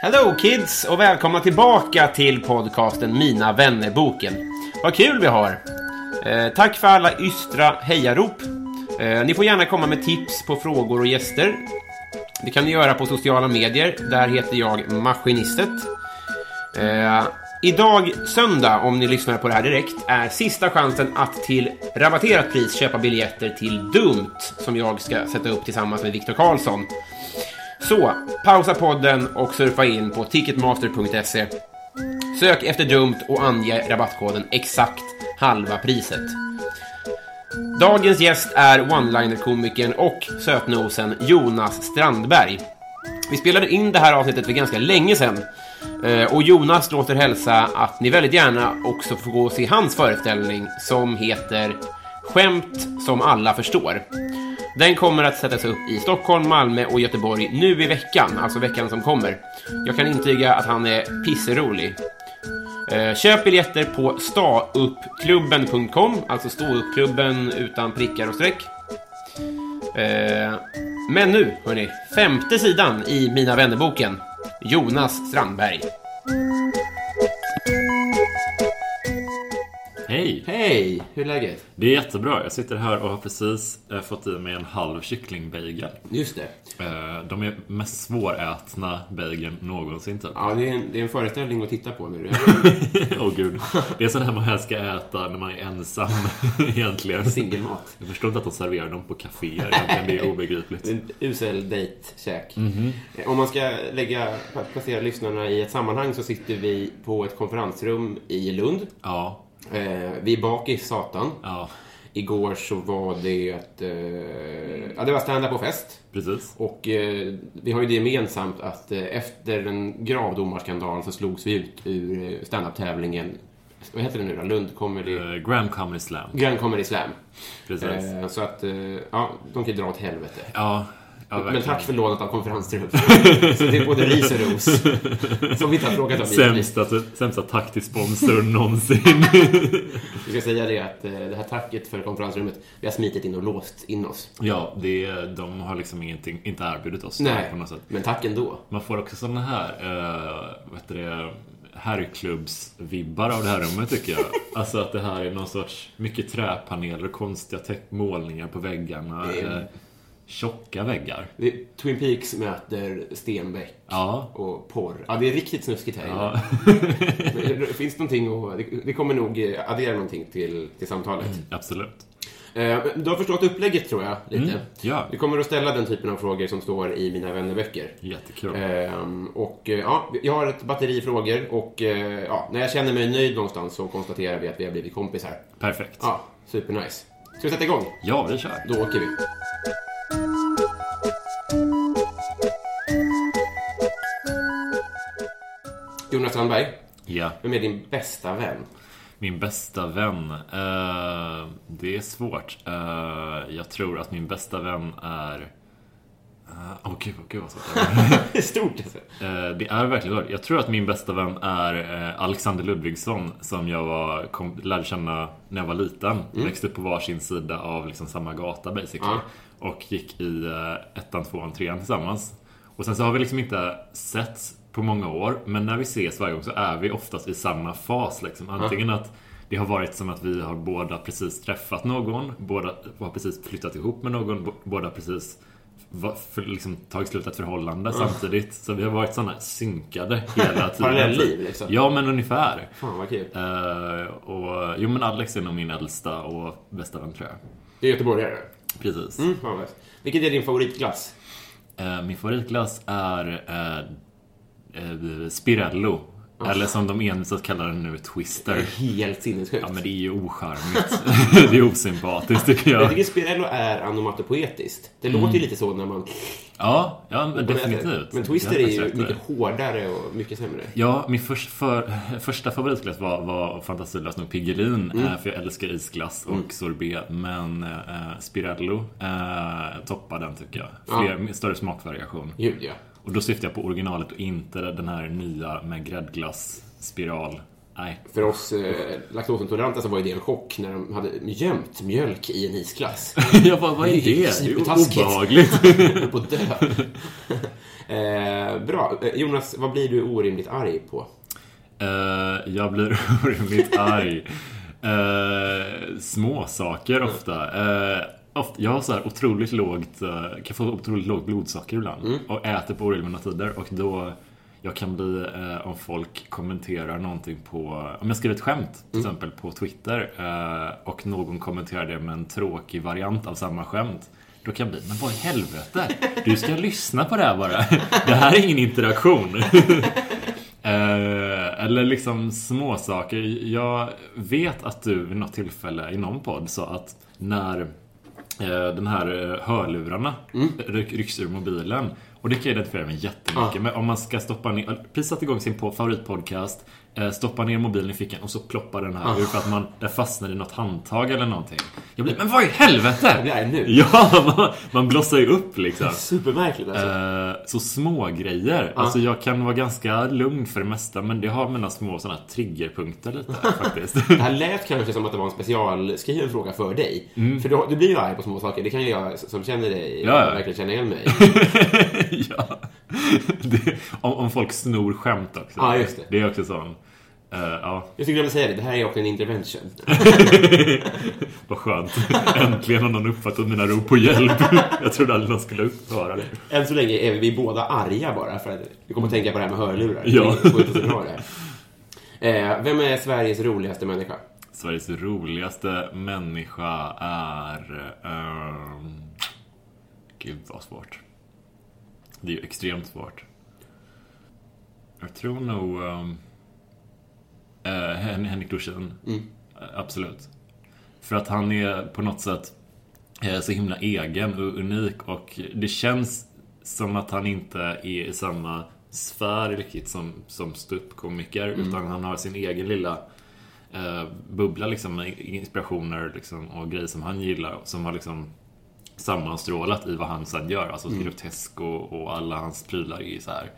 Hello kids och välkomna tillbaka till podcasten Mina vännerboken. Vad kul vi har! Eh, tack för alla ystra hejarop. Eh, ni får gärna komma med tips på frågor och gäster. Det kan ni göra på sociala medier. Där heter jag Maskinistet. Eh, idag, söndag, om ni lyssnar på det här direkt, är sista chansen att till rabatterat pris köpa biljetter till Dumt, som jag ska sätta upp tillsammans med Viktor Karlsson. Så, pausa podden och surfa in på ticketmaster.se. Sök efter Dumt och ange rabattkoden exakt halva priset. Dagens gäst är one-liner-komikern och sötnosen Jonas Strandberg. Vi spelade in det här avsnittet för ganska länge sedan eh, och Jonas låter hälsa att ni väldigt gärna också får gå och se hans föreställning som heter Skämt som alla förstår. Den kommer att sättas upp i Stockholm, Malmö och Göteborg nu i veckan, alltså veckan som kommer. Jag kan intyga att han är pisserolig. Eh, Köp biljetter på stauppklubben.com, alltså ståuppklubben utan prickar och streck. Eh, Men nu, hörni, femte sidan i Mina vännerboken. Jonas Strandberg. Hej! Hej, hur är läget? Det är jättebra. Jag sitter här och har precis eh, fått i mig en halv kycklingbagel. Just det. Eh, De är mest svårätna bageln någonsin typ. Ja, det är en, det är en föreställning att titta på nu. Åh gud. Det är sån här man helst ska äta när man är ensam egentligen. Singelmat. Jag förstår inte att de serverar dem på kaféer. Det är obegripligt. Usel dejtkäk. Om man ska lägga, placera lyssnarna i ett sammanhang så sitter vi på ett konferensrum i Lund. Ja, Eh, vi är bak i satan. ja, Igår så var det ett, eh, ja, det var stand-up och fest. precis. Och eh, vi har ju det gemensamt att eh, efter en gravdomarskandal så slogs vi ut ur eh, standup-tävlingen. Vad heter det nu då? Lund Comedy... Eh, Graham Comedy Slam. Grand Comedy Slam. Precis. Eh, så att, ja, de kan ju dra åt helvete. Ja, ja Men tack för lånet av konferensrum. så det är både ris och ros. Som vi inte har frågat om. Sämsta, sämsta tack till sponsor någonsin. Vi ska säga det att eh, det här tacket för konferensrummet, vi har smitit in och låst in oss. ja, det, de har liksom ingenting, inte erbjudit oss Nej, på något sätt. men tack ändå. Man får också såna här, uh, vad heter det, herrklubbs-vibbar av det här rummet tycker jag. Alltså att det här är någon sorts, mycket träpaneler och konstiga målningar på väggarna. Eh, tjocka väggar. Det Twin Peaks möter Stenbeck Ja. och porr. Ja, det är riktigt snuskigt här. Ja, Men det Finns någonting att, det- det kommer nog eh, addera någonting till, till samtalet. absolut. Eh, Du har förstått upplägget tror jag, lite. Mm, ja. Vi kommer att ställa den typen av frågor som står i mina vännerböcker. Jättekul. Ehm, och eh, ja, jag har ett batteri frågor och eh, ja, när jag känner mig nöjd någonstans så konstaterar vi att vi har blivit kompisar. Perfekt. Ja, supernice. Ska vi sätta igång? Ja, vi kör. Då åker vi. Jonas Strandberg, Ja. vem är din bästa vän? Min bästa vän. Eh, det är svårt. Eh, jag tror att min bästa vän är... Åh oh, gud, oh, gud vad svårt det är stort alltså. Eh, Det är verkligen svårt. Jag tror att min bästa vän är eh, Alexander Ludvigsson som jag var, kom, lärde känna när jag var liten. Växte upp på varsin sida av liksom samma gata basically. Ja. Och gick i eh, ettan, tvåan, trean tillsammans. Och sen så har vi liksom inte sett på många år. Men när vi ses varje gång så är vi oftast i samma fas. Liksom. Antingen att det har varit som att vi har båda precis träffat någon, båda har precis flyttat ihop med någon, båda precis för, liksom, tagit slut ett förhållande samtidigt. Så vi har varit sådana synkade hela tiden. Parallellliv, liksom. Ja, men ungefär. Fan vad kul. Eh, och, jo, men Alex är nog min äldsta och bästa vän, tror jag. Du är göteborgare? Precis. Mm, fan vad. Vilket är din favoritglass? Eh, min favoritglass är eh, eh, Spirello. Eller som de envisas kallar den nu, Twister. Helt sinnessjukt. Ja, men det är ju ocharmigt. det är osympatiskt, tycker Jag jag. tycker Spirello är onomatopoetiskt. Det låter ju lite så när man... Ja, ja men definitivt. Men Twister Det är ju mycket hårdare och mycket sämre. Ja, min först, för, första favoritglass var, var fantasilöst nog Piggelin. Mm. eh, För jag älskar isglass och sorbet. Men eh, Spirello eh, toppar den tycker jag. Fler, Större smakvariation. Gud ja. Och då syftar jag på originalet och inte den här nya med gräddglass, spiral. Nej. För oss eh, laktosintoleranta så var det en chock när de hade gömt mjölk i en isglass. jag bara, vad är det? Det är ju Supertaskigt. obehagligt. På dö. eh, bra. Eh, Jonas, vad blir du orimligt arg på? Eh, jag blir orimligt arg. Uh, små saker ofta. Eh, ofta. Jag har så här otroligt lågt, eh, kan få otroligt lågt blodsocker ibland. Och äter på oregelbundna tider. Och då jag kan bli, eh, om folk kommenterar någonting på, om jag skriver ett skämt till exempel på Twitter eh, och någon kommenterar det med en tråkig variant av samma skämt. Då kan jag bli, men vad i helvete? Du ska lyssna på det här bara. Det här är ingen interaktion. Eh, eller liksom småsaker. Jag vet att du vid något tillfälle i någon podd sa att när den här eh, hörlurarna ryck, rycks ur mobilen och det kan jag identifiera mig jättemycket med. Om man ska stoppa ner, precis satt igång sin favoritpodcast, eh, stoppa ner mobilen i fickan och så ploppar den här ur för att man, den fastnar i något handtag eller någonting. Jag blir, men vad i helvete? Jag blir arg nu. Ja, man, man blossar ju upp liksom. Supermärkligt alltså. Eh, så små grejer. Alltså jag kan vara ganska lugn för det mesta men det har mina små här triggerpunkter lite faktiskt. Det här lät kanske som att det var en specialskriven fråga för dig. För du, du blir ju arg på små saker. Det kan ju jag som känner dig Ja, ja. verkligen känna igen mig. ja. det, om, om folk snor skämt också. Ja, just det. Det är också sån. eh, ja, Jag skulle vilja säga det, det här är också en intervention. vad skönt. Äntligen har någon uppfattat mina rop på hjälp. jag trodde aldrig någon skulle höra det. Än så länge är vi båda arga bara för att vi kommer att tänka på det här med hörlurar. Ja. Det går inte så bra det här. Eh, vem är Sveriges roligaste människa? Sveriges roligaste människa är... ehm, gud vad svårt. Det är ju extremt svårt. Jag tror nog... Um, Hen- Henrik Dorsin. Eh, Absolut. För att han är på något sätt eh, så himla egen och unik och det känns som att han inte är i samma sfär riktigt som, som ståuppkomiker utan han har sin egen lilla eh, bubbla liksom med inspirationer liksom, och grejer som han gillar som har liksom sammanstrålat i vad han sen gör. Alltså grotesk och, och alla hans prylar är så här.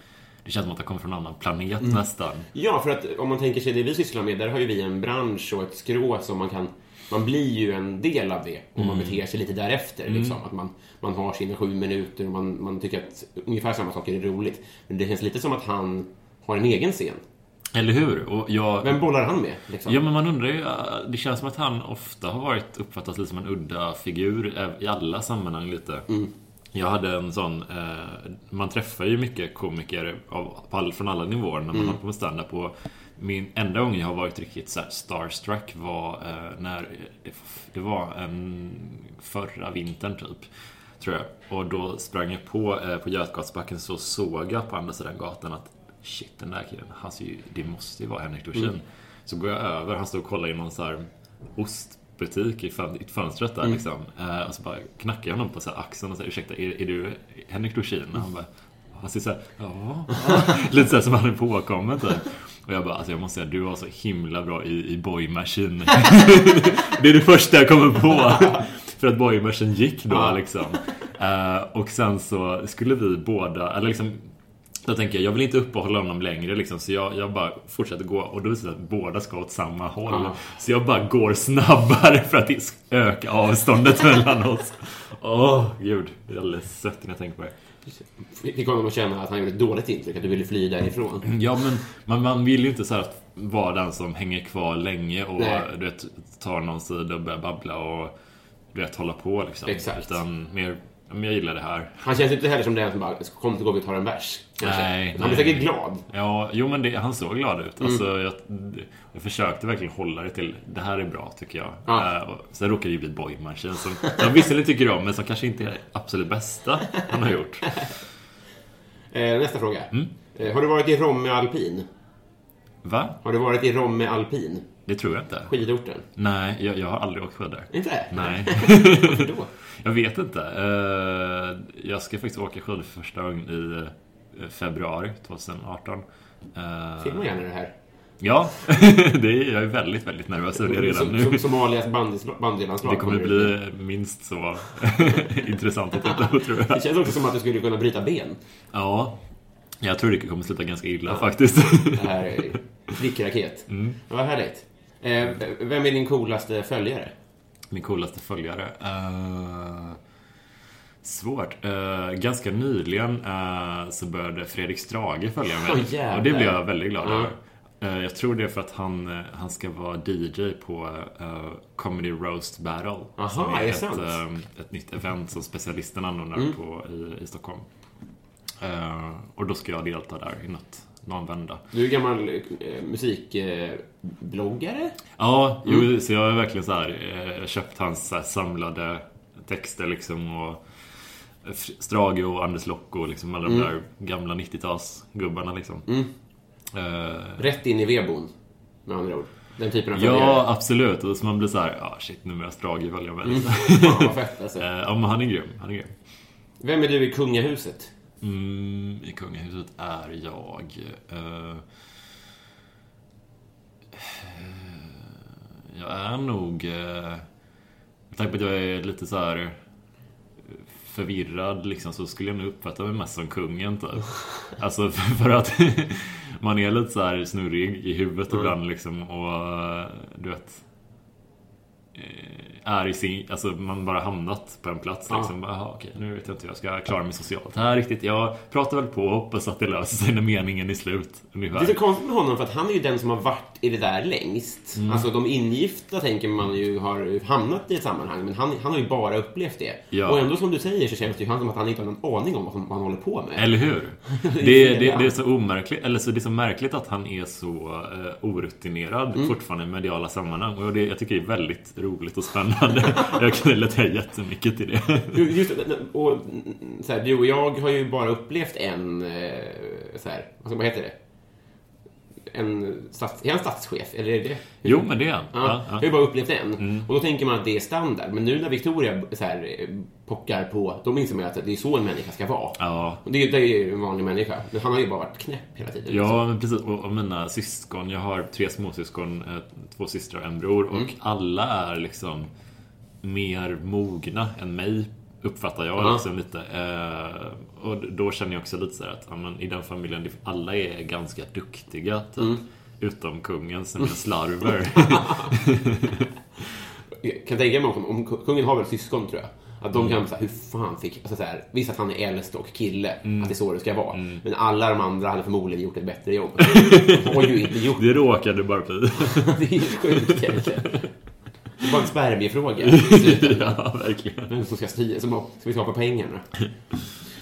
Det känns som att han kommer från en annan planet nästan. Ja, för att om man tänker sig det vi sysslar med, där har ju vi en bransch och ett skrå som man kan... Man blir ju en del av det och man beter sig lite därefter. Liksom. Att man, man har sina sju minuter och man, man tycker att ungefär samma saker är roligt. Men det känns lite som att han har en egen scen. Eller hur? Och jag, Vem bollar han med? Liksom? Ja, men man undrar ju. äh, Det känns som att han ofta har varit uppfattas lite som en udda figur i alla sammanhang lite. Jag hade en sån, eh, man träffar ju mycket komiker av, all, från alla nivåer när man håller på med stand-up. Och min enda gång jag har varit riktigt så här starstruck var eh, när det, det var en förra vintern typ. Tror jag. Och då sprang jag på, eh, på Götgatsbacken så såg jag på andra sidan gatan att shit den där killen, han ser ju, det måste ju vara Henrik Dorsin. Så går jag över, han står och kollar i någon så här ostbutik i, fön, i fönstret där liksom. Eh, och så bara knackar jag honom på så axeln och säger ursäkta, är, är du Henrik Dorsin? Och han bara han ser såhär, ja. Lite såhär som han är påkommen typ. Och jag bara, alltså jag måste säga, du var så himla bra i, i Boy Machine. det är det första jag kommer på. För att Boy Machine gick då liksom. Eh, och sen så skulle vi båda, eller liksom Då tänker jag, jag vill inte uppehålla honom längre liksom, så jag, jag bara fortsätter gå och då visar det att båda ska åt samma håll. Ja. Så jag bara går snabbare för att öka avståndet mellan oss. Åh, gud. Det är alldeles sött när jag tänker på det. Fick honom att känna att han gjorde ett dåligt intryck, att du ville fly därifrån. Ja, men man, man vill ju inte så att vara den som hänger kvar länge och Nej. du vet, tar någon sida och börjar babbla och du vet, hålla på liksom. Exakt. Utan mer, men jag gillar det här. Han känns inte heller som den som bara kom till gången och tar en bärs. Nej, han blir säkert glad. Ja, jo men det, han såg glad ut. Mm. Alltså, jag, jag försökte verkligen hålla det till det här är bra tycker jag. Ja. Eh, och sen råkade det ju bli Boymarschen som jag visserligen tycker om men som kanske inte är det absolut bästa han har gjort. Eh, nästa fråga. Mm. Eh, har du varit i Romme Alpin? Va? Har du varit i Romme Alpin? Det tror jag inte. Skidorten? Nej, jag, jag har aldrig åkt skidor. Inte? Nej. Varför då? Jag vet inte. Eh, Jag ska faktiskt åka skidor för första gången i eh, februari 2018. Eh, Filma gärna det här. Ja, det är, jag är väldigt, väldigt nervös över det redan Som- nu. som Somalias bandylandslag. Det kommer bli minst så intressant att titta på tror jag. Det känns också som att du skulle kunna bryta ben. Ja, jag tror det kommer sluta ganska illa faktiskt. Det här är prick-raket. Mm. Vad härligt. Eh, vem är din coolaste följare? Min coolaste följare? Eh, svårt. Eh, ganska nyligen eh, så började Fredrik Strage följa mig. Jävlar. och det blev jag väldigt glad över. Eh, jag tror det är för att han, han ska vara DJ på Comedy Roast Battle. Aha, som är det ett? Mm. eh, ett nytt event som specialisten anordnar på, i, i Stockholm. Och då ska jag delta där i något, någon vända. Du är gammal eh, musikbloggare? Ja, Mm. jo, så jag har verkligen så här, eh, köpt hans så här, samlade texter liksom och Strage och Anders Locko liksom alla Mm. de där gamla 90-talsgubbarna liksom. Eh, Rätt in i vedboden, med andra ord. Den typen av ja, absolut. Och så man blir så här, ja shit, nu är jag Strage välja mig. Mm. Fan, vad fett alltså. Eh, ja, men han är grym. Han är grym. Vem är du i kungahuset? Mm, I kungahuset är jag... Eh, jag är nog... Eh, med tanke på att jag är lite så här eh, förvirrad liksom, så skulle jag nog uppfatta mig mest som kungen typ. Alltså för, för att man är lite så här snurrig i huvudet ibland liksom och eh, du vet eh, är i sin, alltså man bara hamnat på en plats liksom. "Jaha, okej, nu vet jag inte hur jag ska klara mig socialt här riktigt. Jag pratar väl på och hoppas att det löser sig när meningen är slut. Det är Ungefär. så konstigt med honom för att han är ju den som har varit i det där längst. Mm. Alltså de ingifta tänker man ju har hamnat i ett sammanhang, men han, han har ju bara upplevt det. Ja. Och ändå som du säger så känns det ju som att han inte har någon aning om vad, som, vad han håller på med. Eller hur? Det, det, det är så omärkligt, eller så det är så märkligt att han är så uh, orutinerad Mm. fortfarande i mediala sammanhang. Och det, jag tycker det är väldigt roligt och spännande. Jag kan relatera jättemycket till det. Just det, och, så här, du och jag har ju bara upplevt en, eh, så här, vad vad heter det? En stats, är han statschef? Eller är det Jo, men det är han. Ja, Ja, Jag har ja. ju bara upplevt en. Och då tänker man att det är standard. Men nu när Victoria så här, pockar på, då inser man att det är så en människa ska vara. Ja. Och det, det är ju en vanlig människa. Men han har ju bara varit knäpp hela tiden. liksom. Ja, men precis. Och, och mina syskon, jag har tre småsyskon, eh, två systrar och en bror. Och Mm. alla är liksom mer mogna än mig, uppfattar jag Ja. liksom lite. Eh, och då känner jag också lite så här att ja, men, i den familjen, alla är ganska duktiga, typ. Mm. Utom kungen som är slarver. Jag kan tänka mig om, om kungen har väl syskon tror jag. Att de kan säga, hur fan fick... Alltså så här, visst att han är äldst och kille, Mm. att det är så det ska vara. Men alla de andra hade förmodligen gjort ett bättre jobb. De har ju inte gjort det råkade bara bli. det. är ju sjukt egentligen. Det bara en spermiefråga. ja, verkligen. Vem som ska styra, som, ska vi skapa pengarna?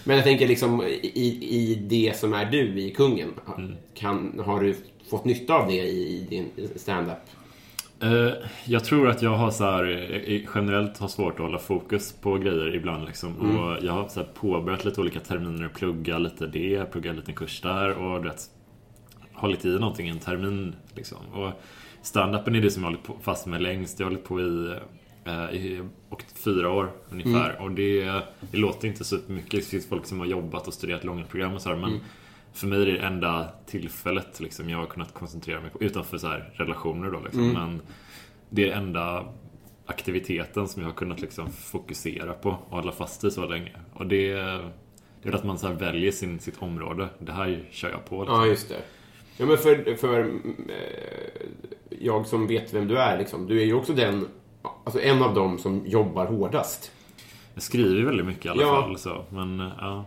Men jag tänker liksom i, i det som är du i kungen, kan, har du fått nytta av det i, i din stand-up? Eh, jag tror att jag har så här, eh, generellt har svårt att hålla fokus på grejer ibland liksom. Och jag har så påbörjat lite olika terminer och plugga lite det, plugga en liten kurs där och du vet, hållit i någonting i en termin liksom. Och stand-upen är det som jag har hållit fast med längst. Jag har hållit på i, eh, i och fyra år ungefär. Och det, det låter inte så mycket. Det finns folk som har jobbat och studerat långa program och så här, men för mig är det det enda tillfället liksom, jag har kunnat koncentrera mig på, utanför så här, relationer då liksom. Men det är enda aktiviteten som jag har kunnat liksom fokusera på och hålla fast i så länge. Och det, Det är att man så väljer sin, sitt område. Det här kör jag på. Liksom. Ja, just det. Ja, men för, för eh, jag som vet vem du är, liksom, du är ju också den, alltså en av dem som jobbar hårdast. Jag skriver väldigt mycket i alla Ja. fall. Så. Men ja.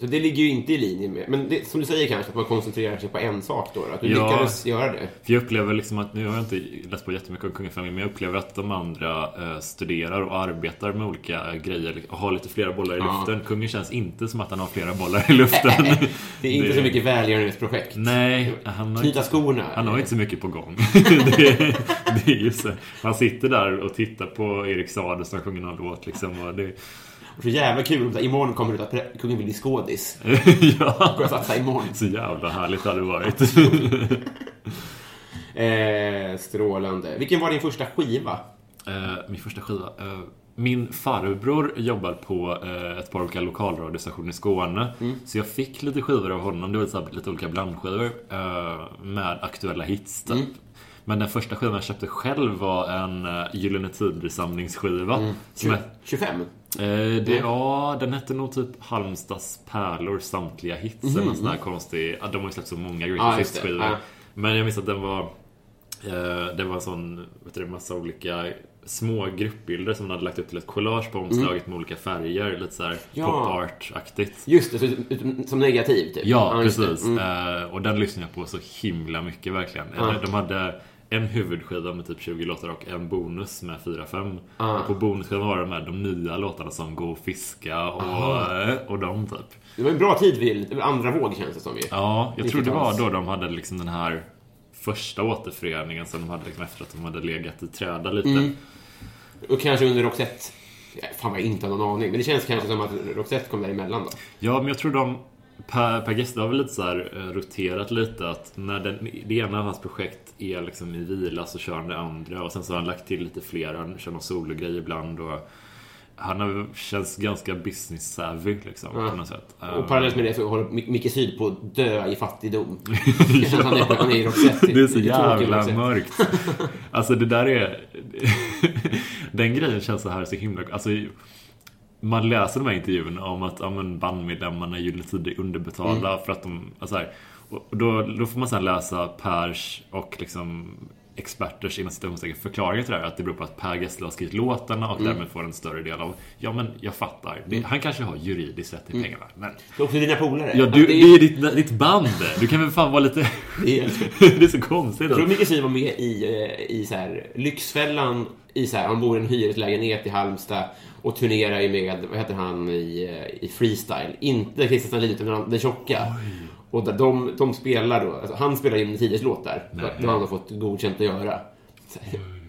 Så det ligger ju inte i linje med, men det, som du säger kanske, att man koncentrerar sig på en sak då, att du Ja. lyckades göra det. För jag upplever liksom att, nu har jag inte läst på jättemycket om kungafamiljen, men jag upplever att de andra eh, studerar och arbetar med olika grejer och har lite flera bollar i Ja. luften. Kungen känns inte som att han har flera bollar i luften. Det är inte så mycket välgörenhetsprojekt. Nej, han har, Knyta skorna. han har inte så mycket på gång. det, det är ju så. Han sitter där och tittar på Erik Saade som sjunger någon låt liksom. Och det, Så jävla kul. Här, Imorgon kommer det ut att kungen vill bli skådis. ja, Går jag satsa imorgon. så jävla härligt hade det varit. Eh, strålande. Vilken var din första skiva? Eh, min första skiva. Eh, min farbror jobbar på eh, ett par olika lokalradiostationer i Skåne. Så jag fick lite skivor av honom. Det var så här, lite olika blandskivor eh, med aktuella hits. Typ. Men den första skivan jag köpte själv var en uh, Gyllene Tider-samlingsskiva. Är, 25? Eh, det, ja, den hette nog typ Halmstads pärlor samtliga hits. Eller någon sån här konstig... Ja, de har ju släppt så många Ja, greatest det. hits-skivor. Ja. Men jag minns att den var... Eh, det var en sån, vet du, massa olika små gruppbilder som man hade lagt upp till ett collage på omslaget med olika färger. Lite såhär Mm. Ja. pop art-aktigt. Just det, så, som negativ typ? Ja, det. precis. Mm. Eh, och den lyssnade jag på så himla mycket verkligen. Ja. De hade en huvudskiva med typ 20 låtar och en bonus med 4-5. Ja. Och på bonusskivan var det med de nya låtarna som Gå och fiska och, och de typ. Det var en bra tid vid andra våg känns det som ju. Ja, jag tror det var 90-tals. då de hade liksom den här första återföreningen som de hade liksom efter att de hade legat i träda lite. Mm. Och kanske under Roxette. Fan vad jag inte har någon aning. Men det känns kanske som att Roxette kom däremellan då. Ja, men jag tror de Per, per Gessle har väl lite så här eh, roterat lite att när den, det ena av hans projekt är liksom i vila så kör han det andra och sen så har han lagt till lite fler, han kör någon sologrej ibland och han har, känns ganska business savvy liksom Ja. på något sätt. Och parallellt med det så håller Mic- Micke Syd på att dö i fattigdom. Det känns han är på- han är i Roxette. Det är så jävla mörkt. Alltså det där är... Den grejen känns så här så himla... Alltså, man läser de här intervjuerna om att ja, bandmedlemmarna Gyllene Tider är underbetalda Mm. för att de... Alltså här, och då, då får man sen läsa Pers och liksom experters inom citationstecken förklaringar till det här. Att det beror på att Per Gessle har skrivit låtarna och Mm. därmed får en större del av... Ja men jag fattar. Det, han kanske har juridiskt rätt till pengarna. Men Det är också dina polare. ja, Alltså, du, det det är- är ditt, ditt band. Du kan väl fan vara lite... det är- det så konstigt. Jag tror Micke Syd var med i, eh, i så här, Lyxfällan. I så här, han bor i en hyreslägenhet i Halmstad och turnerar ju med, vad heter han i, eh, i freestyle? Inte Christian Lidit utan den tjocka. Och de, de spelar då, alltså han spelar Gyllene Tiders låtar. Nej. Det har han fått godkänt att göra.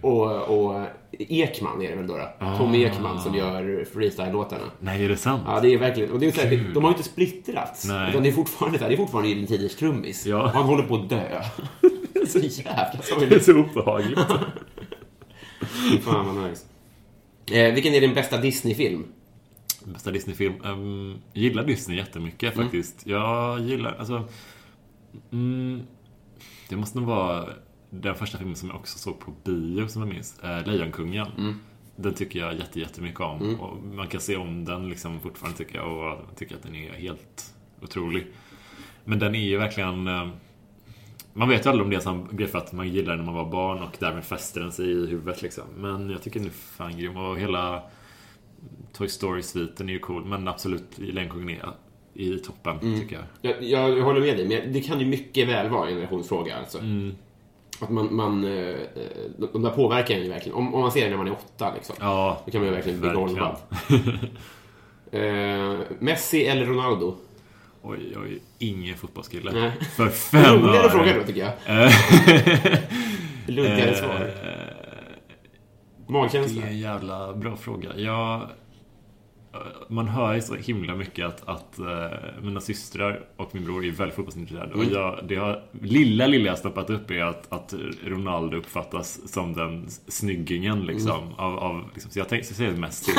Och, och Ekman är det väl då? då? Tom Ekman som gör freestyle-låtarna. Nej, är det sant? Ja, det är verkligen... Och det är så här, det, de har ju inte splittrats. Nej. Utan det är fortfarande, här, det är fortfarande Gyllene Tiders trummis. Ja. Han håller på att dö. så jävla Det är sorgligt. så obehagligt. Fan vad nice. Eh, vilken är din bästa Disney-film? Bästa Disney-film? Um, jag gillar Disney jättemycket faktiskt. Jag gillar, alltså... Mm, det måste nog vara den första filmen som jag också såg på bio som jag minns. Eh, Lejonkungen. Den tycker jag jätte, jättemycket om. Och man kan se om den liksom fortfarande tycker jag och jag tycker att den är helt otrolig. Men den är ju verkligen... eh, Man vet ju aldrig om det är en grej för att man gillar den när man var barn och därmed fäster den sig i huvudet liksom. Men jag tycker den är fan grym och hela Toy Story-sviten är ju cool. Men absolut, Lejonkungen är i toppen tycker jag. Jag, jag, håller med dig, men det kan ju mycket väl vara en generationsfråga. Alltså. Att man, man, eh, de de där påverkar en ju verkligen. Om, om man ser det när man är åtta, liksom. Ja, Då kan man ju verkligen bli verkligen. golvad. Eh, Messi eller Ronaldo? Oj, oj, ingen fotbollskille. Nej. För fem Roligare öre. fråga då, tycker jag. Eh, Luggare Magkänsla? Det är en jävla bra fråga. Jag, man hör ju så himla mycket att, att eh, mina systrar och min bror är väldigt fotbollsintresserade. Mm. Och jag, det har, lilla, lilla jag stoppat upp är att, att Ronaldo uppfattas som den snyggingen liksom. Mm. Av, av, liksom så jag, tänker, så säger Messi.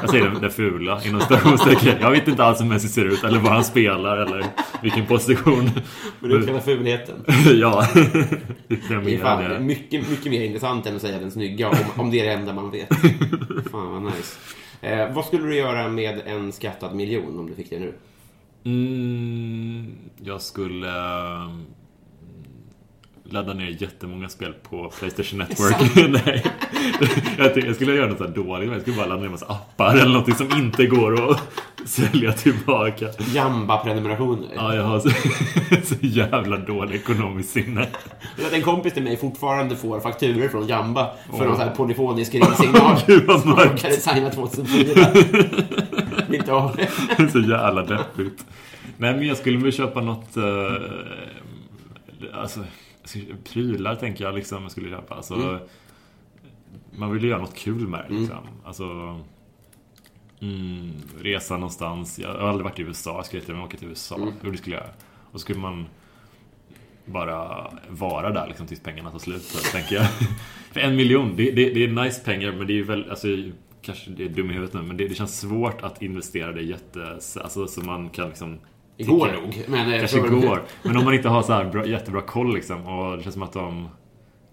Jag säger den, den fula inom citationstecken. Jag vet inte alls hur Messi ser ut eller var han spelar eller vilken position. Men du kallar fulheten. ja, det är Det fan det. mycket, mycket mer intressant än att säga den snygga, om, om det är det enda man vet. Fan vad nice. Eh, vad skulle du göra med en skattad miljon om du fick det nu? Mm, jag skulle eh, ladda ner jättemånga spel på Playstation Network. Nej. Jag, tänkte, jag skulle göra något så här dåligt. Jag skulle bara ladda ner en massa appar eller någonting som inte går att sälja tillbaka. Jamba-prenumerationer. Ja, jag har så, så jävla dålig ekonomiskt sinne. Att En kompis till mig fortfarande får fakturer från Jamba för Åh. någon sån här polyfonisk ringsignal. Gud, vad mörkt. råkade signa 2004. Inte av det. så jävla deppigt. Nej, men jag skulle väl köpa något... Eh, alltså, prylar tänker jag liksom jag skulle köpa. Alltså, Man vill ju göra något kul med det liksom. Alltså... Mm, resa någonstans. Jag har aldrig varit i USA. Jag skulle jättegärna åka till USA. Hur det skulle jag. Och så skulle man bara vara där liksom tills pengarna tar slut, så, tänker jag. För en miljon, det, det, det är nice pengar, men det är ju väl, alltså, kanske det är dum i huvudet nu, men det, det känns svårt att investera det jätte, alltså så man kan liksom... Igår nog. Men, eh, Kanske för- går. Men om man inte har så här bra, jättebra koll liksom, och det känns som att de...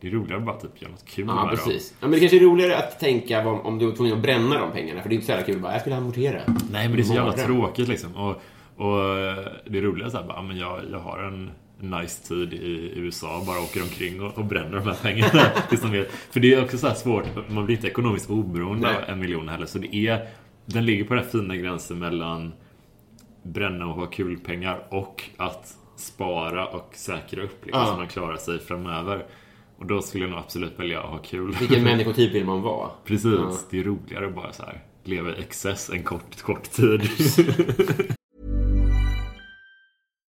Det är roligare att bara typ göra något kul Ja, dem. precis. Ja, men det kanske är roligare att tänka vad, om du var tvungen att bränna de pengarna. För det är inte så jävla kul bara, jag skulle amortera. Nej, men det är så jävla tråkigt liksom. Och, och eh, det är roligare så här, bara, men jag, jag har en nice tid i USA, bara åker omkring och, och bränner de här pengarna. tills de är, för det är också så här svårt, man blir inte ekonomiskt oberoende Nej. av en miljon heller. Så det är, den ligger på den här fina gränsen mellan bränna och ha kul pengar och att spara och säkra upp liksom, Ja. så man klarar sig framöver. Och då skulle jag nog absolut välja att ha kul. Vilken människotyp vill man vara? Precis, Ja. det är roligare att bara så här leva i excess en kort, kort tid.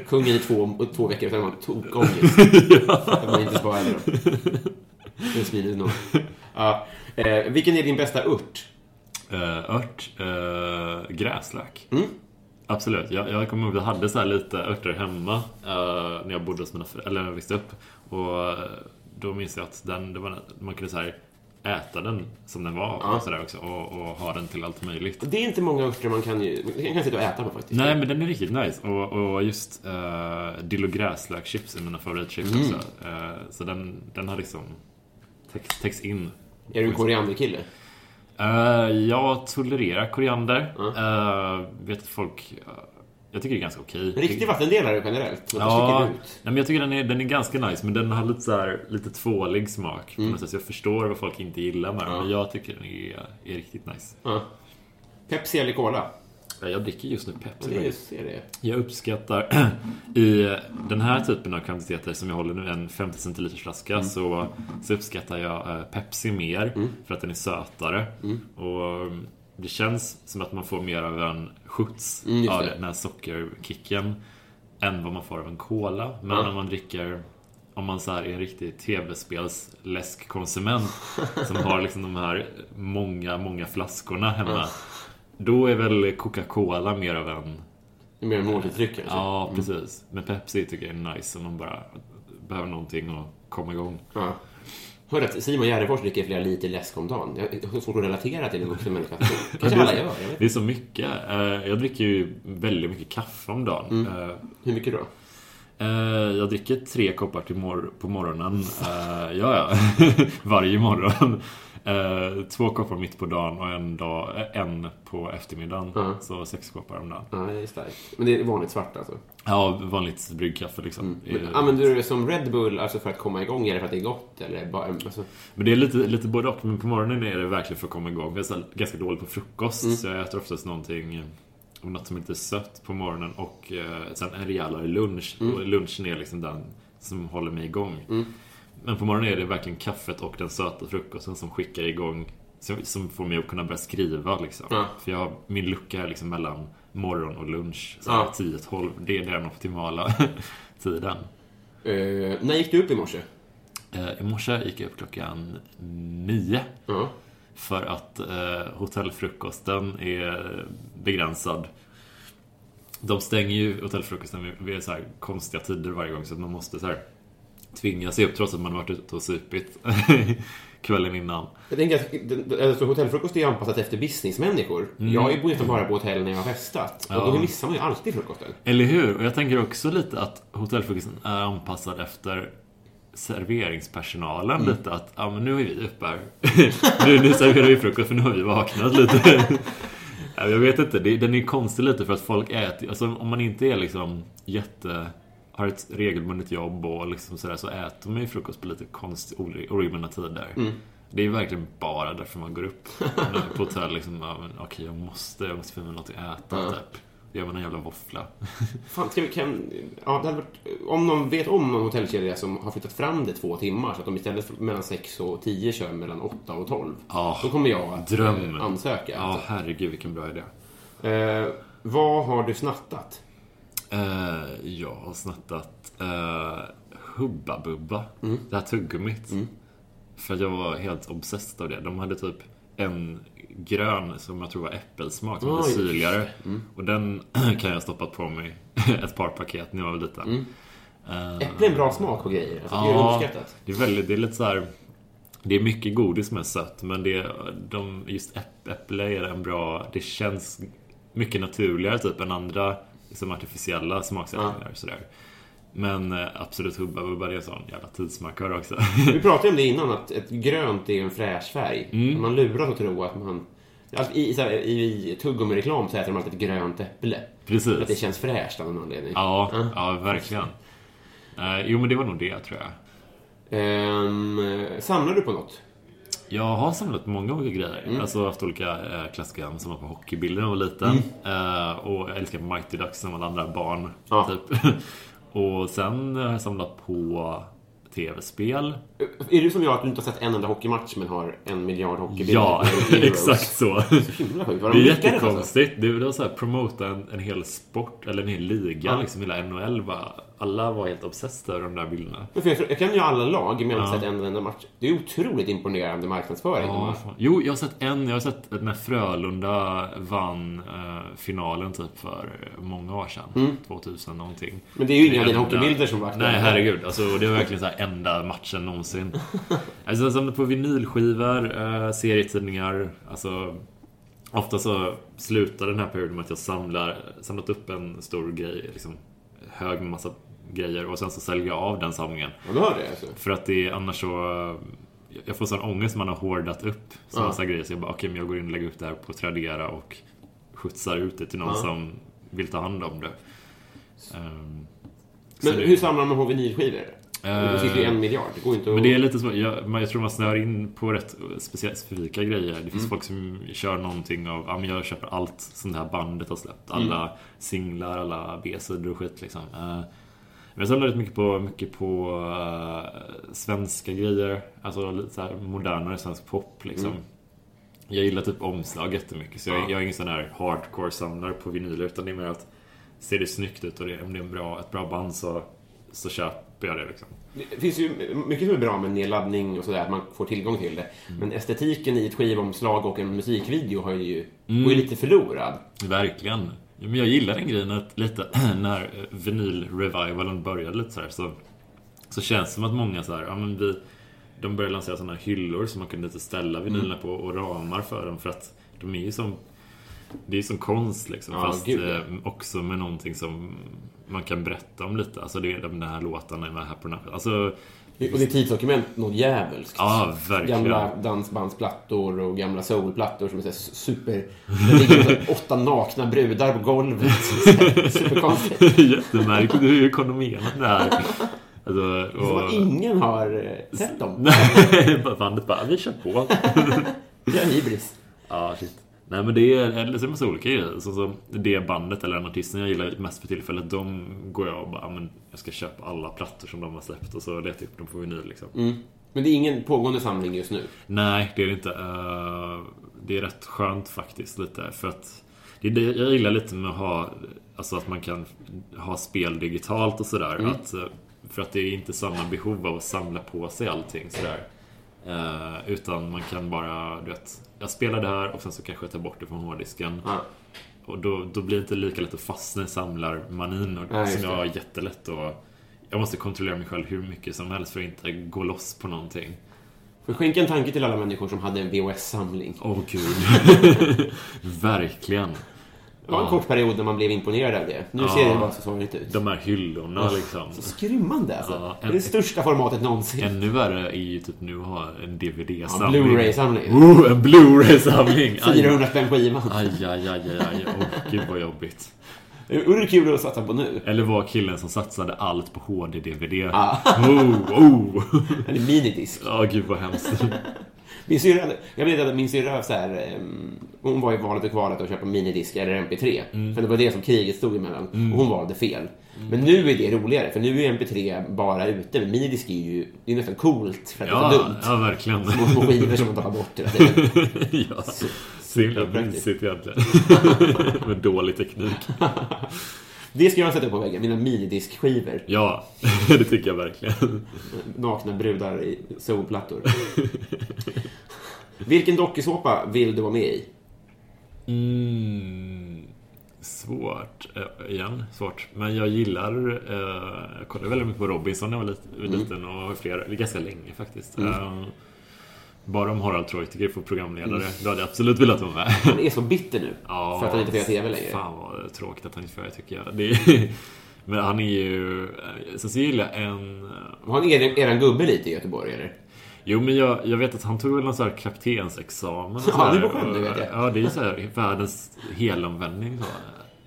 Kungen i två, två veckor, sen var det tokångest. Att man inte sparade dem. Det är smidigt nog. Ja. Eh, vilken är din bästa ört? Uh, ört, uh, gräslök. Mm. Absolut. Jag, jag kommer ihåg att jag hade så här lite örter hemma uh, när jag bodde hos mina föräldrar, eller när jag växte upp. Och uh, då minns jag att den, det var, man kunde så här äta den som den var Ja. och sådär också. Och, och ha den till allt möjligt. Det är inte många örter man kan, ju, man kan sitta och äta på faktiskt. Nej, men den är riktigt nice. Och, och just uh, dill och gräslökchips är mina favoritchips Mm. också. Uh, så den, den har liksom täcks, täcks in. Är du en korianderkille? Uh, jag tolererar koriander. Ja. Uh, vet att folk... Jag tycker det är ganska okej. En riktig vattendelare generellt. Ja, sticker nej, ut. men jag tycker den är, den är ganska nice, men den har lite, så här, lite tvålig smak. Sätt, så jag förstår vad folk inte gillar med den, Mm. Ja. men jag tycker den är, är riktigt nice. Ja. Pepsi eller Cola? Ja, Jag dricker just nu Pepsi. Är just. Jag uppskattar i den här typen av kvantiteter som jag håller nu, en 50 centiliters flaska, Mm. så, så uppskattar jag eh, Pepsi mer för att den är sötare. Mm. Och mm, det känns som att man får mer av en skjuts Mm, av den här sockerkicken än vad man får av en cola. Men Ja. om man dricker om man så här är en riktig tv-spelsläskkonsument som har liksom de här många, många flaskorna hemma. Då är väl Coca-Cola mer av en mer en måltidsdryck kanske? Ja, precis. Men Pepsi tycker jag är nice om man bara behöver någonting att komma igång. Ja. Hörde att Simon Gärdenfors dricker flera liter läsk om dagen. Jag har svårt att relatera till en vuxen människa. Kanske alla gör, Det är så mycket. Eh, Jag dricker ju väldigt mycket kaffe om dagen. Eh, Hur mycket då? eh, Jag dricker tre koppar till mor- på morgonen. Ja, ja. Varje morgon. Eh, två koppar mitt på dagen och en, dag, eh, en på eftermiddagen. Ja. Så sex koppar om dagen. Ja, det är starkt. Men det är vanligt svart alltså? Ja, vanligt bryggkaffe liksom. Men Eh, använder du det som Red Bull alltså för att komma igång eller för att det är gott? Eller bara, alltså, Men det är lite, lite både och. Men på morgonen är det verkligen för att komma igång. Jag är ganska dålig på frukost. Så jag äter oftast någonting, eh, något som är lite sött på morgonen. Och eh, sen en rejälare lunch. Och lunchen är liksom den som håller mig igång. Men på morgonen är det verkligen kaffet och den söta frukosten som skickar igång. Som, som får mig att kunna börja skriva liksom. Ja. För jag, har- min lucka är liksom mellan morgon och lunch. Så Ja. 10-12. Det är den optimala tiden. eh, när gick du upp i morse? Eh, I morse gick jag upp klockan nio. Ja. För att eh, hotellfrukosten är begränsad. De stänger ju hotellfrukosten vid, så här konstiga tider varje gång så att man måste så här tvinga sig upp trots att man varit ute och supit kvällen innan. Jag tänker att alltså, hotellfrukost är ju anpassat efter businessmänniskor. Jag har ju nästan bara på hotell när jag har festat. Och Ja. då missar man ju alltid frukosten. Eller hur? Och jag tänker också lite att hotellfrukosten är anpassad efter serveringspersonalen lite att ja men nu är vi uppe här. nu, nu serverar vi frukost för nu har vi vaknat lite. Ja, jag vet inte, det, den är konstig lite för att folk äter alltså om man inte är liksom jätte har ett regelbundet jobb och liksom sådär så äter man ju frukost på lite konst, ore- oregelbundna tider. Det är verkligen bara därför man går upp på hotell liksom, okej jag måste, jag måste få mig något att äta typ. Då gör man en jävla våffla. Fan, vi, kan, ja, det varit, om någon vet om någon hotellkedja som har flyttat fram det två timmar så att de istället för mellan 6 och 10 kör mellan 8 och 12. Ja, då kommer jag att dröm. eh, ansöka. Ja, herregud vilken bra idé. Eh, vad har du snattat? Eh, jag har snattat uh, Hubba Bubba. Det här tuggummit. För att jag var helt obsessed av det. De hade typ en grön som jag tror var äppelsmak som var syrligare. Och den kan jag ha stoppat på mig ett par paket när jag var liten. Eh, Äpple är en bra smak på grejer. Alltså, det är Ja, underskattat. det är väldigt, det är lite så här. Det är mycket godis som är sött, men det de, just äpp, äpple är en bra... Det känns mycket naturligare typ än andra liksom artificiella smaksättningar. Sådär. Men eh, absolut Hubba Bubba, det är en sån jävla tidsmarkör också. Vi pratade om det innan, att ett grönt är en fräsch färg. Mm. Man luras att tro att man... Alltså, I, här, i, i tuggummi-reklam så äter de alltid ett grönt äpple. Precis. För att det känns fräscht av någon anledning. Ja, ja verkligen. Eh, jo, men det var nog det, tror jag. Ehm, samlar du på något? Jag har samlat många olika grejer. Alltså jag har haft olika eh, klassiska samlat på hockeybilder när jag var liten. Eh, och jag älskar Mighty Ducks som alla andra barn. Ja. Typ. och sen har jag samlat på tv-spel. Är du som jag att du inte har sett en enda hockeymatch men har en miljard hockeybilder? Ja, exakt så. Himla sjukt. Var Det de är alltså? jättekonstigt. Det var så här, promota en, en hel sport, eller en hel liga, Ja. liksom hela NHL. Bara, alla var helt obsessed över de där bilderna. Men för jag, jag kan ju alla lag, men jag har inte sett en enda match. Det är otroligt imponerande marknadsföring. Ja, jo, jag har sett en. Jag har sett när Frölunda vann eh, finalen typ för många år sedan. 2000 någonting. Men det är ju inga dina hockeybilder som var aktuella. Nej, herregud. Alltså, det var verkligen så här enda matchen någonsin. alltså, samlar på vinylskivor, eh, serietidningar. Alltså, ofta så slutar den här perioden med att jag samlar, samlat upp en stor grej, liksom, hög med massa grejer och sen så säljer jag av den samlingen. Ja, du hör det alltså. För att det är annars så... Jag får sån ångest man har hårdat upp så massa grejer. Så jag bara, okej, men jag går in och lägger upp det här på Tradera och skjutsar ut det till någon Ja. som vill ta hand om det. Så Men det- hur samlar man på vinylskivor? Eh, det finns ju en miljard. Det går inte att... Men det är lite så, jag, jag tror man snör in på rätt specifika grejer. Det finns Mm. folk som kör någonting av, ja men jag köper allt som det här bandet har släppt. Alla Mm. singlar, alla B-sidor och skit liksom. Eh, Men jag samlar rätt mycket på, mycket på eh, svenska grejer. Alltså lite så här modernare svensk pop liksom. Mm. Jag gillar typ omslag jättemycket. Så jag, Ja. jag är ingen sån här hardcore-samlare på vinyler. Utan det är mer att ser det snyggt ut och det, om det är en bra, ett bra band så, så köper det liksom. Det finns ju mycket som är bra med nedladdning och sådär, att man får tillgång till det. Mm. Men estetiken i ett skivomslag och en musikvideo har ju, Mm. går ju lite förlorad. Verkligen. Men jag gillar den grejen att lite när vinyl-revivalen började lite så här, så, så känns det som att många så här, ja men vi de började lansera sådana här hyllor som man kunde lite ställa vinylerna på och ramar för dem för att de är ju som det är ju som konst liksom Ja, fast eh, också med någonting som man kan berätta om lite. Alltså det är de här låtarna med här på den här. Alltså Och det är tidsdokument något djävulskt. Ja, verkligen. Gamla dansbandsplattor och gamla soulplattor som är så super... Det ligger åtta nakna brudar på golvet. Superkonstigt. Jättemärkligt hur ekonomerat det här. Alltså, Som att ingen har eh, sett dem. Nej, bandet bara, vi kör på. Det är hybris. Ja, shit. Nej men det är, så är det massa olika grejer. Så, så det bandet eller den artisten jag gillar mest för tillfället, de går jag och bara, "Ja, men jag ska köpa alla plattor som de har släppt och så letar jag upp dem på vinyl liksom. Mm. Men det är ingen pågående samling just nu. Nej, det är det inte. Eh, Det är rätt skönt faktiskt lite. För att det är det jag gillar lite med att ha, alltså att man kan ha spel digitalt och sådär. Att, eh, För att det är inte samma behov av att samla på sig allting sådär. Eh, Utan man kan bara, du vet, jag spelar det här och sen så kanske jag tar bort det från hårddisken. Ja. Och då, då blir det inte lika lätt att fastna i samlarmanin. Och, just som jag har jättelätt att... Jag måste kontrollera mig själv hur mycket som helst för att inte gå loss på någonting. Får skänka en tanke till alla människor som hade en VHS-samling. Åh gud. Verkligen. Det var en kort period när man blev imponerad av det. Nu Ja. ser det bara så sorgligt ut. De här hyllorna liksom. Så skrymmande alltså. Ja, det är det största formatet någonsin. Ännu värre är ju typ nu att ha en Ja, DVD-samling. Blu-ray-samling. Oh, en Blu-ray-samling! Aj, 400 spänn skivan. aj, aj, aj, aj, aj. Åh, gud vad jobbigt. Vore kul att satsa på nu? Eller var killen som satsade allt på HD-DVD. Ah. Oh, oh! Eller minidisk. Ja, gud vad hemskt. Min syrra, jag vet att min syrra så här, ehm, hon var i valet och kvalet att köpa minidisk eller MP3. Mm. För det var det som kriget stod emellan. Och hon valde fel. Men nu är det roligare, för nu är MP3 bara ute. Men minidisk är ju det är nästan coolt för att det är så Ja, dumt. ja verkligen. Små, små skivor som man tappar bort hela tiden. ja, så himla Superpraktiskt. mysigt egentligen. Med dålig teknik. Det ska jag sätta upp på väggen, mina minidiskskivor. Ja, det tycker jag verkligen. Nakna brudar i soulplattor. Vilken dokusåpa vill du vara med i? Mm, svårt. Eh, igen, svårt. Men jag gillar... Eh, jag kollade väldigt mycket på Robinson när jag var lit, liten och fler, ganska länge faktiskt. Eh, bara om Harald Treutiger får programledare, då hade jag absolut velat vara med. Han är så bitter nu. Ja, för att han inte får göra TV längre. Fan vad tråkigt att han inte får göra tycker jag. Det men han är ju... Sen så gillar jag en... Har han er, eran gubbe lite i Göteborg, eller? Jo, men jag, jag vet att han tog väl någon sån här kaptensexamen. Ja, så det är på skämt, det vet jag. Ja, det är ju så här världens helomvändning. Så.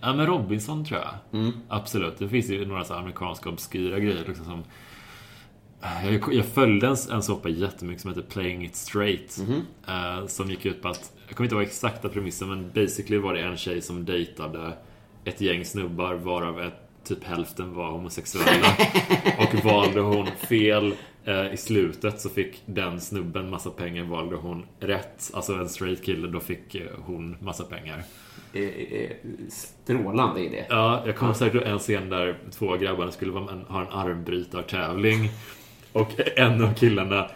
Ja, men Robinson tror jag. Mm. Absolut. Det finns ju några så amerikanska obskyra grejer liksom som... Jag, jag följde en, en såpa jättemycket som heter Playing It Straight. Mhm. eh, som gick ut på att, jag kommer inte ihåg exakta premissen, men basically var det en tjej som dejtade ett gäng snubbar varav ett, typ hälften var homosexuella. och valde hon fel eh, i slutet så fick den snubben massa pengar. Valde hon rätt, alltså en straight kille, då fick eh, hon massa pengar. Strålande idé. Ja, jag kommer säkert ihåg en scen där två grabbarna skulle vara ha en armbrytartävling. Och en av killarna,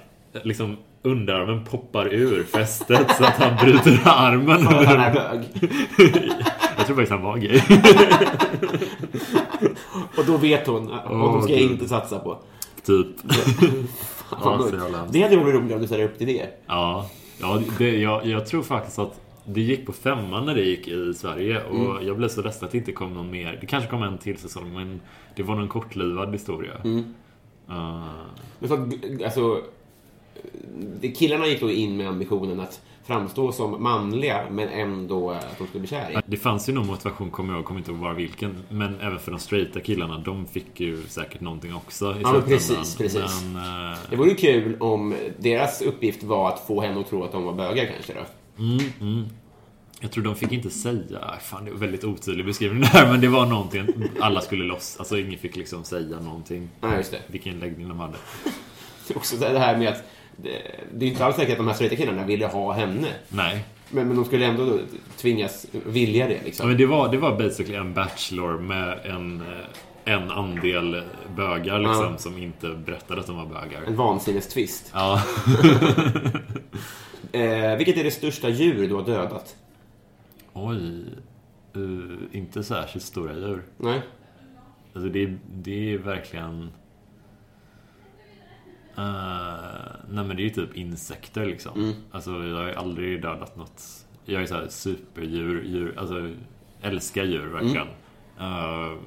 liksom underarmen poppar ur fästet så att han bryter armen. För att han är bög. Jag tror faktiskt han var gay. Och då vet hon att honom Åh, ska jag inte satsa på. typ. Fan, Ja, det hade varit roligare om du ställer upp till det. Ja, ja det, jag, jag tror faktiskt att det gick på femman när det gick i Sverige och jag blev så ledsen att det inte kom någon mer. Det kanske kom en till säsong men det var någon kortlivad historia. Uh, Men så, att, alltså, killarna gick då in med ambitionen att framstå som manliga men ändå att de skulle bli kär i. Det fanns ju någon motivation, kommer jag kommer inte ihåg bara vilken. Men även för de straighta killarna, de fick ju säkert någonting också i Ja, men precis, precis. Men, eh, Det vore ju kul om deras uppgift var att få henne att tro att de var bögar kanske då. Jag tror de fick inte säga, fan det är väldigt otydlig beskrivning där, men det var någonting, alla skulle loss. Alltså ingen fick liksom säga någonting. Ja, just det. Vilken läggning de hade. Det är också det här med att det, är inte alls säkert att de här straighta killarna ville ha henne. Nej. Men, men de skulle ändå då tvingas vilja det Ja, liksom. men det var, det var basically en bachelor med en, eh, en andel bögar liksom, Ja. som inte berättade att de var bögar. En vansinnestvist. Ja. Eh, vilket är det största djur du har dödat? Oj. Uh, inte särskilt stora djur. Nej. Alltså det, är- det är verkligen... Uh, nej men det är ju typ insekter liksom. Alltså jag har ju aldrig dödat något. Jag är så här superdjur, djur, alltså älskar djur verkligen. Uh,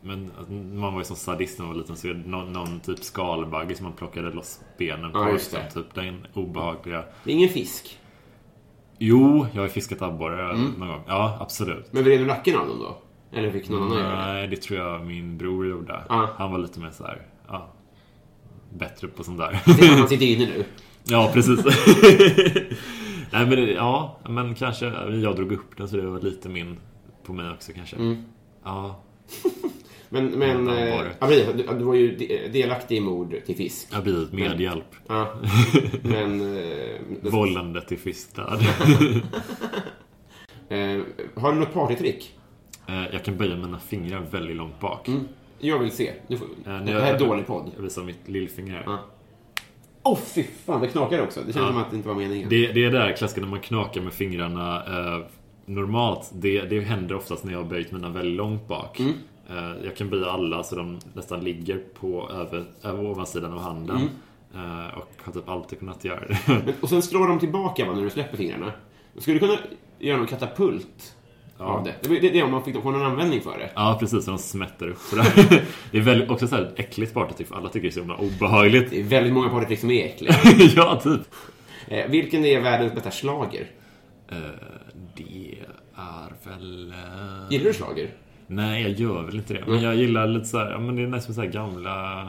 Men man var ju som sadist när man var liten. Så någon, någon typ skalbagge som man plockade loss benen på. Ja, just liksom, Typ den obehagliga. Det är ingen fisk. Jo, jag har fiskat abborre Mm. någon gång. Ja, absolut. Men vred du nacken av dem då? Eller fick någon annan göra det? Nej, det tror jag min bror gjorde. Ja. Han var lite mer så här, ja, bättre på sånt där. Han sitter inne nu. ja, precis. Nej, men det, ja, men kanske jag drog upp den så det var lite min på mig också kanske. Mm. Ja, Men, men Ja, eh, ja, precis. du, du var ju de- delaktig i mord till fisk. jag har blivit medhjälp. Ja. Men... Eh, Vållande till fiskdöd. eh, har du något partytrick? Eh, jag kan böja mina fingrar väldigt långt bak. Mm. Jag vill se. Du får, Eh, det här är dålig podd. Jag visar mitt lillfinger här. Ja. Åh, oh, fy fan. Det knakar också. Det känns Ja. som att det inte var meningen. Det, det är där klassiska när man knakar med fingrarna eh, normalt. Det, det händer oftast när jag har böjt mina väldigt långt bak. Mm. Eh, jag kan böja alla så de nästan ligger på över, över ovansidan av handen. Mm. Eh, och har typ alltid kunnat göra det. Men, och sen slår de tillbaka va, när du släpper fingrarna. Skulle du kunna göra någon katapult av det? Det, det, det är om man fick få någon användning för det. ja, precis. Så de smätter upp sådär. Det är väldigt, också så här äckligt partytrick för alla tycker det är så himla obehagligt. Det är väldigt många partytrick som är äckliga. ja, typ. Eh, vilken är världens bästa slager? Eh, det är väl... eh, Gillar du slager? Nej, jag gör väl inte det. Men jag gillar lite så här, ja men det är nästan så här gamla...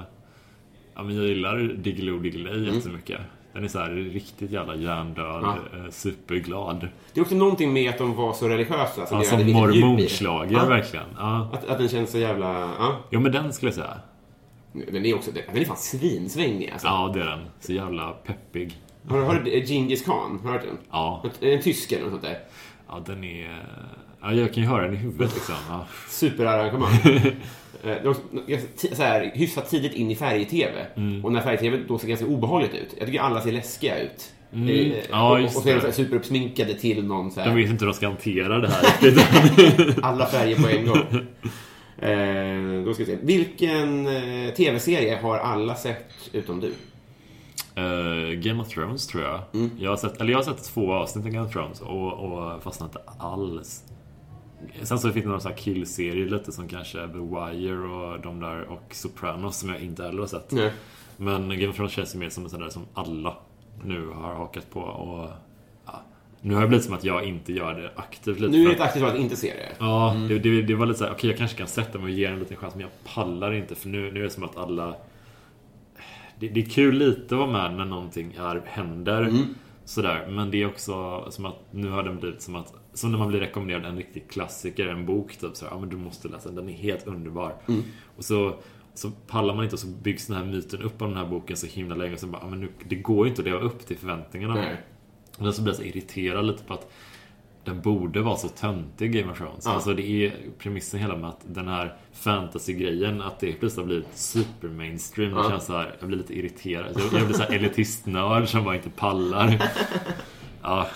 Ja men jag gillar Diggiloo Diggiley jättemycket. Den är så här riktigt jävla hjärndöd, Ja. eh, superglad. Det är också någonting med att de var så religiösa. Så Ja, som mormonslager Ja. verkligen. Ja. Att, att den känns så jävla... Ja. Jo men den skulle jag säga. Den är också... Den är fan svinsvängig alltså. Ja, det är den. Så jävla peppig. Har, du- du Genghis Khan? Har du hört den? Ja, En, en tysk eller något sånt där. ja den är... Ja, jag kan ju höra den i huvudet liksom. Ja. Superarrangemang. Eh, ti- så här, hyfsat tidigt in i färg-tv. Mm. Och när färg-tv då ser ganska obehagligt ut. Jag tycker alla ser läskiga ut. Mm. Eh, Ja, och, och så är de så här superuppsminkade till någon så De här, vet inte hur de ska hantera det här alla färger på en gång. Eh, då ska vi se. Vilken tv-serie har alla sett utom du? Eh, Game of Thrones tror jag. Mm. Jag, har sett, eller jag har sett två avsnitt av Game of Thrones och, och fastnat inte alls. Sen så finns det några så här killserier lite som kanske The Wire och de där och Sopranos som jag inte heller har sett. Nej. Men Game of Thrones känns ju mer som en sån där som alla nu har hakat på och ja, nu har det blivit som att jag inte gör det aktivt lite. Nu är det ett aktivt att inte se det. Ja, det, det, det var lite såhär, okej jag kanske kan sätta mig och ge en liten chans men jag pallar inte för nu, nu är det som att alla det, det är kul lite att vara med när någonting är, händer Sådär, men det är också som att nu har den blivit som att Som när man blir rekommenderad en riktig klassiker, en bok typ så här, ja men du måste läsa den, den är helt underbar. Och så så pallar man inte och så byggs den här myten upp av den här boken så himla länge och så bara, ja, men nu, det går ju inte att leva upp till förväntningarna. Nej. och så blir jag så irriterad lite på att den borde vara så töntig, Game of Thrones. Alltså det är premissen hela med att den här fantasy-grejen, att det plötsligt har blivit super mainstream. Det känns så här, jag blir lite irriterad. Jag, jag blir så här elitistnörd som bara inte pallar. Ja,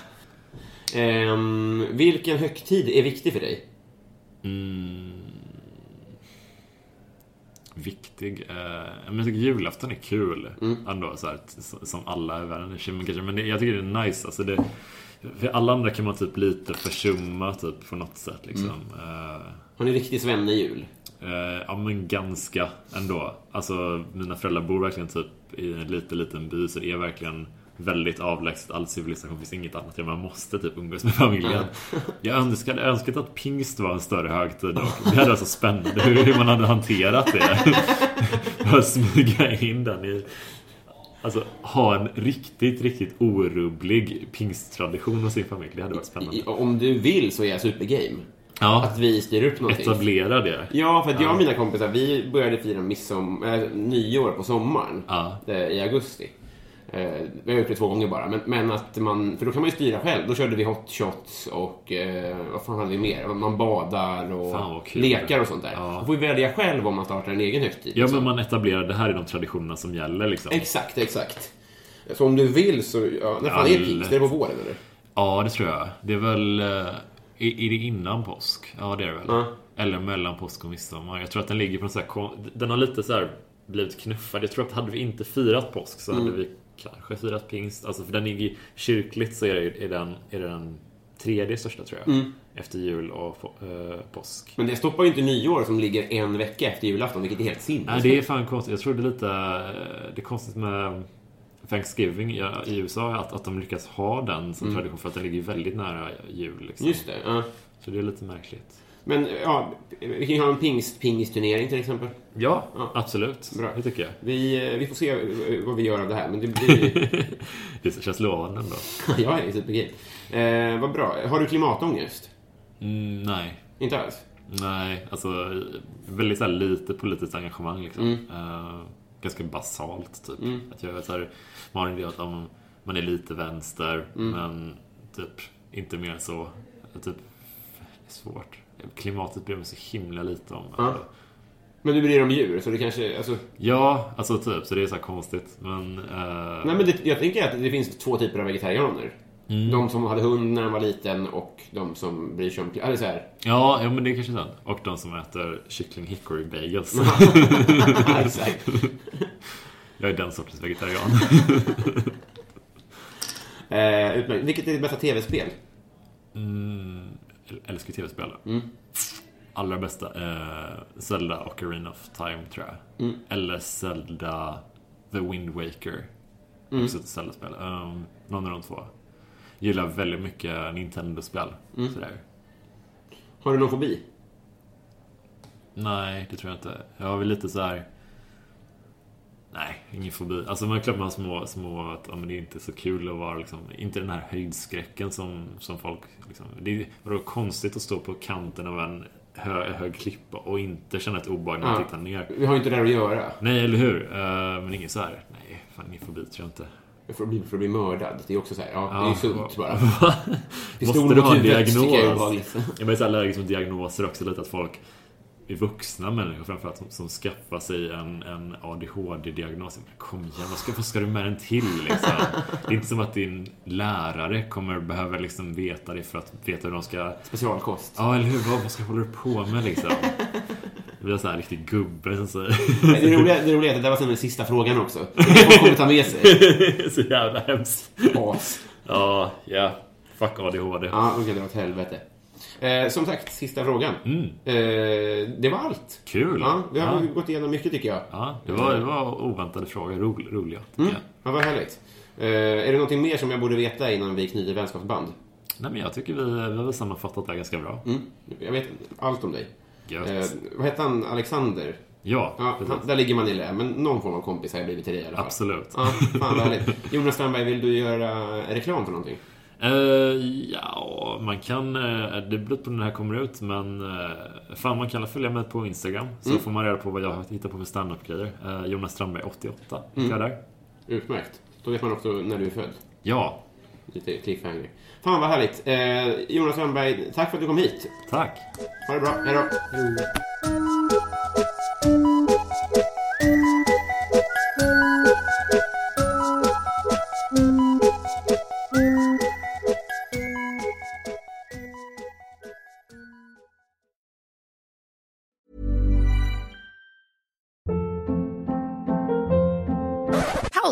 Ehm, vilken högtid är viktig för dig? viktig. Eh, men jag tycker julafton är kul ändå, så här, som alla i världen känner kanske. Men det, jag tycker det är nice. Alltså det, för alla andra kan man typ lite försumma typ på något sätt liksom. Eh, Har ni riktig svennejul? Eh, ja men ganska ändå. Alltså mina föräldrar bor verkligen typ i en liten, liten by så det är verkligen väldigt avlägset. All civilisation finns inget annat. Man måste typ umgås med familjen. Jag önskade önskat att pingst var en större högtid och det hade varit så spännande hur, hur man hade hanterat det. Bara smyga in den i... Alltså ha en riktigt, riktigt orubblig pingsttradition hos sin familj. Det hade varit spännande. I, om du vill så är jag supergame. Ja, Att vi styr upp någonting. etablera det. Ja, för att jag och mina kompisar, vi började fira midsom, äh, nyår på sommaren. Ja. eh, I augusti. Eh, vi har gjort det två gånger bara. Men, men att man, för då kan man ju styra själv. Då körde vi hot shots och eh, vad fan hade vi mer? Man badar och lekar och sånt där. Ja. Då får vi välja själv om man startar en egen högtid. Ja, liksom. men man etablerar det här är de traditionerna som gäller liksom. Exakt, exakt. Så om du vill så, ja, när fan är All- pingst? Är det på våren eller? Ja, det tror jag. Det är väl... eh, Är, är det innan påsk? Ja, det är det väl. Ja. Eller mellan påsk och midsommar. Jag tror att den ligger på en sån här... Den har lite så här blivit knuffad. Jag tror att hade vi inte firat påsk så Mm. hade vi kanske firat pingst. Alltså för den ligger kyrkligt så är, det, är, den, är det den tredje största tror jag. Mm. efter jul och på, eh, påsk. Men det stoppar ju inte nyår som ligger en vecka efter julafton, vilket är helt Nej, sinnessjukt. det är fan konstigt. Jag tror det är lite... eh, Det är konstigt med Thanksgiving i i USA att, att de lyckas ha den som tradition för att den ligger väldigt nära jul. Liksom. Mm. Just det. Ja. Så det är lite märkligt. Men ja, vi kan ju ha en pingst, pingisturnering till exempel. Ja, Ja. absolut. Bra. Det tycker jag. Vi, eh, vi får se eh, vad vi gör av det här, men det blir... Det känns lovande ändå. jag är superkeen. Eh, vad bra. Har du klimatångest? Mm, nej. Inte alls? Nej, alltså väldigt så här, lite politiskt engagemang liksom. Mm. Eh, ganska basalt typ. Att jag så här, man har en idé att om man är lite vänster, Mm. men typ inte mer så. Typ, det är svårt. Klimatet bryr mig så himla lite om. Ja. Men du bryr dig om djur, så det kanske... Alltså, Ja, alltså typ. Så det är så konstigt. Men... eh, nej, men det, jag tänker att det finns två typer av vegetarianer. Mm. De som hade hund när de var liten och de som bryr sig om... Eller så här. Ja, ja, men det är kanske sant. Och de som äter kyckling hickory bagels. Exakt. jag är den sortens vegetarian. Eh, utmärkt. Vilket är ditt bästa tv-spel? Mm, älskar tv-spel. Mm. Allra bästa eh, Zelda och Arena of Time, tror jag. Mm. Eller Zelda The Wind Waker. Mm. Också ett Zelda-spel. Um, någon av de två. Gillar väldigt mycket Nintendo-spel. Mm. Sådär. Har du någon fobi? Nej, det tror jag inte. Jag har väl lite så här. Nej, ingen fobi. Alltså man är klart man har små, små att ja, men det är inte så kul att vara liksom, inte den här höjdskräcken som, som folk liksom, Det är vadå, konstigt att stå på kanten av en hö, hög klippa och inte känna ett obehag när man Ja. tittar ner. Vi har ju inte där att göra. Nej, eller hur? Eh, men ingen så här. nej, fan ingen fobi tror jag inte. För att bli, för att bli mördad. Det är också så här, ja, det är Ja, sunt bara. Måste du ha en huvudet tycker jag diagnos? Jag är så allergisk mot diagnoser också lite att folk är vuxna människor framförallt som, som skaffar sig en, en ADHD-diagnos. Kom igen, vad ska, vad ska du med den till liksom? Det är inte som att din lärare kommer behöva liksom veta det för att veta hur de ska... Specialkost. Ja, eller hur? Vad, vad ska håller du på med liksom? Det blir en sån här riktig gubbe som säger... Det roliga, det roliga är att det var den sista frågan också. Folk kommer ta med sig. så jävla hemskt. As. Ja, ja. Fuck ADHD. Ja, okej, det var åt helvete. Eh, som sagt, sista frågan. Eh, det var allt. Kul. Ja, vi har Ja. gått igenom mycket tycker jag. Ja, det var, det var oväntade frågor. Ro, roliga. Mm. Ja. Ja, vad härligt. Eh, är det någonting mer som jag borde veta innan vi knyter vänskapsband? Nej, men jag tycker vi, vi har sammanfattat det här ganska bra. Mm. Jag vet allt om dig. Gött. Eh, vad hette han? Alexander? Ja, Ja, där ligger man i lä, men någon form av kompis har jag blivit till dig i alla fall. Absolut. Ja, fan vad härligt. Jonas Strandberg, vill du göra reklam för någonting? Eh, ja, man kan... Uh, det beror på när det här kommer ut, men... Uh, fan, man kan följa mig på Instagram. Så Mm. får man reda på vad jag har hittat på för standup-grejer. Uh, Jonas Strandberg 88. Mm. Jag är där. Utmärkt. Då vet man också när du är född. Ja, Lite cliffhanger. Fan vad härligt. Eh, Jonas Strandberg, tack för att du kom hit. tack. Ha det bra. Hej då.